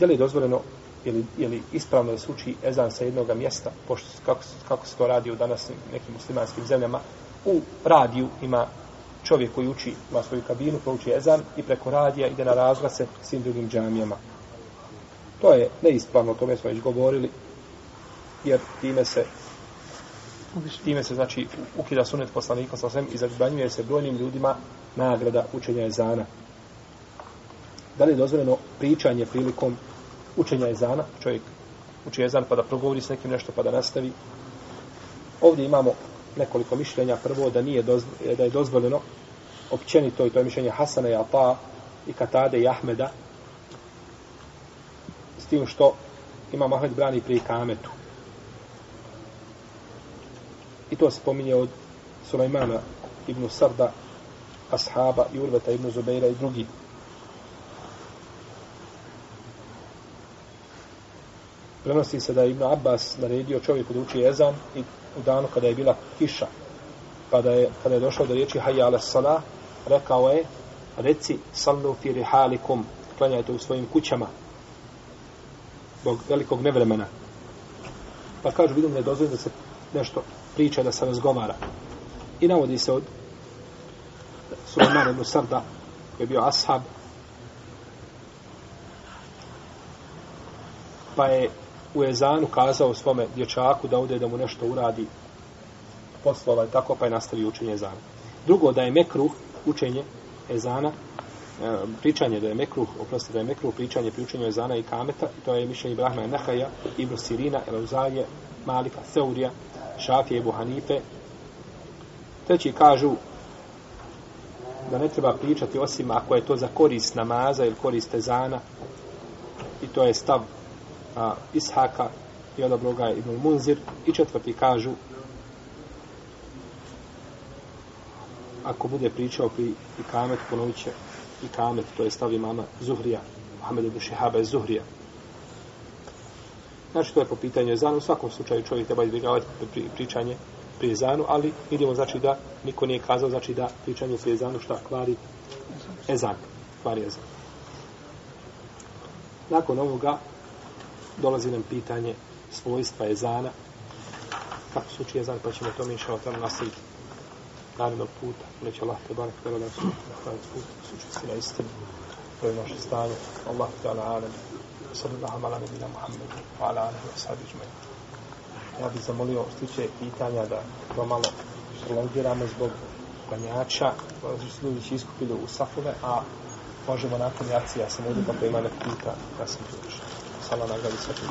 Da li je dozvoljeno ili, ili ispravno da se uči ezan sa jednog mjesta, pošto kako, kako se to radi u danas nekim muslimanskim zemljama, u radiju ima čovjek koji uči, ima svoju kabinu, prouči ezan i preko radija ide na razglase svim drugim džamijama. To je neispravno, o tome smo već govorili, jer time se time se znači ukida sunet poslanika sa svem i zabranjuje se brojnim ljudima nagrada učenja ezana. Da li je dozvoljeno pričanje prilikom učenja ezana, čovjek uči ezan pa da progovori s nekim nešto pa da nastavi. Ovdje imamo nekoliko mišljenja. Prvo da nije dozvoljeno, da je dozvoljeno općenito i to je mišljenje Hasana i Ata i Katade i Ahmeda s tim što ima Mahmed brani pri kametu. I to se pominje od Sulejmana ibn Sarda, Ashaba i Urveta ibn Zubeira i drugi. Prenosi se da je Ibn Abbas naredio čovjeku da uči ezan i u danu kada je bila kiša, kada je, kada je došao do riječi Hayya ala salah, rekao je, reci sallu fi rihalikum, klanjajte u svojim kućama, zbog velikog nevremena. Pa kažu, vidim da je dozvoljeno da se nešto priča, da se razgovara. I navodi se od Suleman ibn Sarda, koji je bio ashab, pa je u Ezanu kazao svome dječaku da ode da mu nešto uradi poslova i tako, pa je nastavio učenje Ezana. Drugo, da je mekruh učenje Ezana, e, pričanje da je mekruh, oprosti da je mekruh pričanje pri učenju Ezana i Kameta, i to je mišljenje Ibrahima Nehaja, Ibn Sirina, Elauzalje, Malika, Seurija, Šafije, Ebu Hanife. Treći kažu da ne treba pričati osim ako je to za korist namaza ili korist Ezana, i to je stav a, Ishaka i odabro ga Ibn Munzir i četvrti kažu ako bude pričao pri ikamet ponovit će ikamet, to je stav imama Zuhrija Muhammed ibn Šihaba je Zuhrija. Znači to je po pitanju ezanu u svakom slučaju čovjek treba izbjegavati pri, pričanje prije ezanu, ali vidimo znači da niko nije kazao znači da pričanje prije ezanu šta kvari ezan kvari ezan. Nakon ovoga dolazi nam pitanje svojstva ezana. Kako se uči ezan, pa ćemo to mi tamo nastaviti narednog puta. Neće Allah te barak da su na put, suči si na istinu. To je naše stanje. Allah te ala alem. Sallallahu ala nebina Muhammedu. Wa ala alihi wa. Ja bih zamolio stiče pitanja da to malo prolongiramo zbog klanjača. Znači, ljudi će iskupili u safove, a možemo nakon jacija. Sam ovdje pa ima neko pita. Ja sam hvala na gledu svakim.